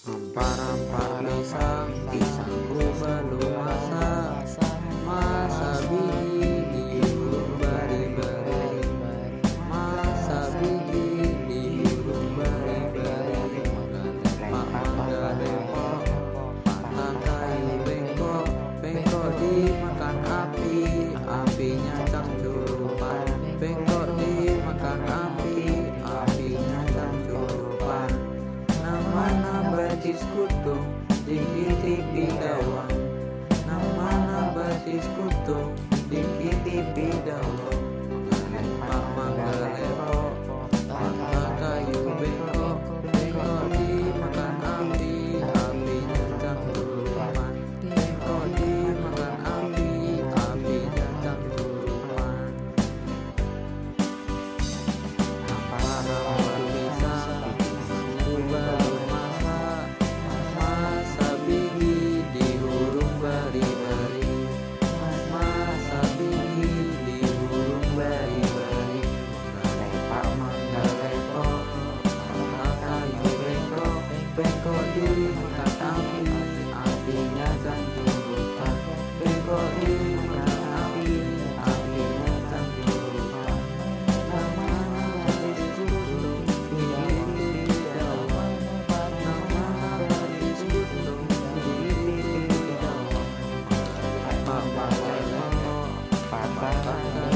Parang-parang isang isang rumalo te escutou, de que te pedaua. Namana te escutou, de que te pedaua. ilmu tetapi apinya jantung Namanya Namanya